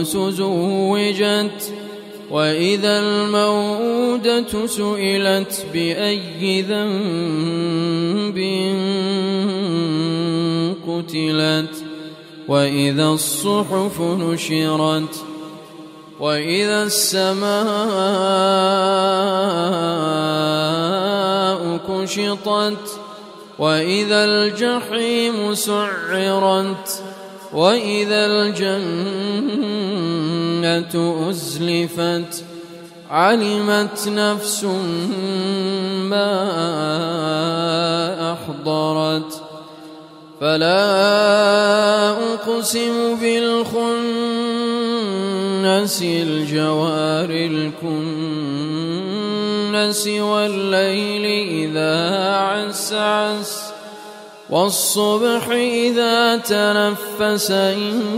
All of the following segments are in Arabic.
النفوس زوجت وإذا الموءودة سئلت بأي ذنب قتلت وإذا الصحف نشرت وإذا السماء كشطت وإذا الجحيم سعرت وإذا الجنة أزلفت علمت نفس ما أحضرت فلا أقسم بالخنس الجوار الكنس والليل إذا عسعس والصبح إذا تنفس إنه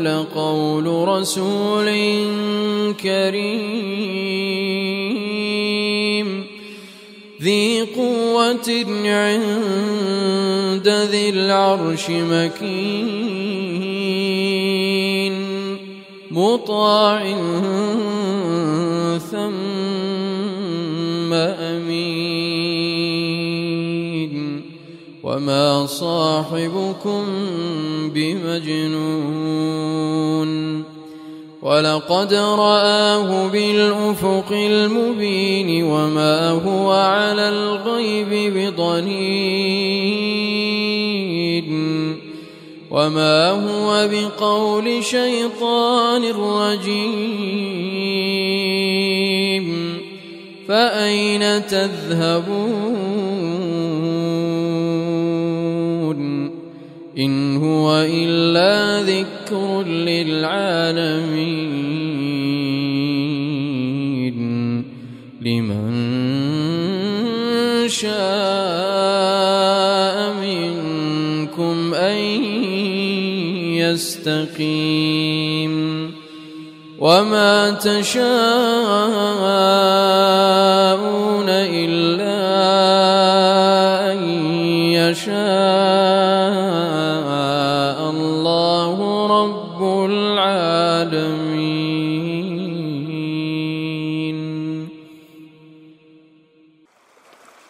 لقول رسول كريم. ذي قوة عند ذي العرش مكين. مطاع ثم وما صاحبكم بمجنون ولقد رآه بالأفق المبين وما هو على الغيب بضنين وما هو بقول شيطان رجيم فأين تذهبون إن هو إلا ذكر للعالمين. لمن شاء منكم أن يستقيم. وما تشاءون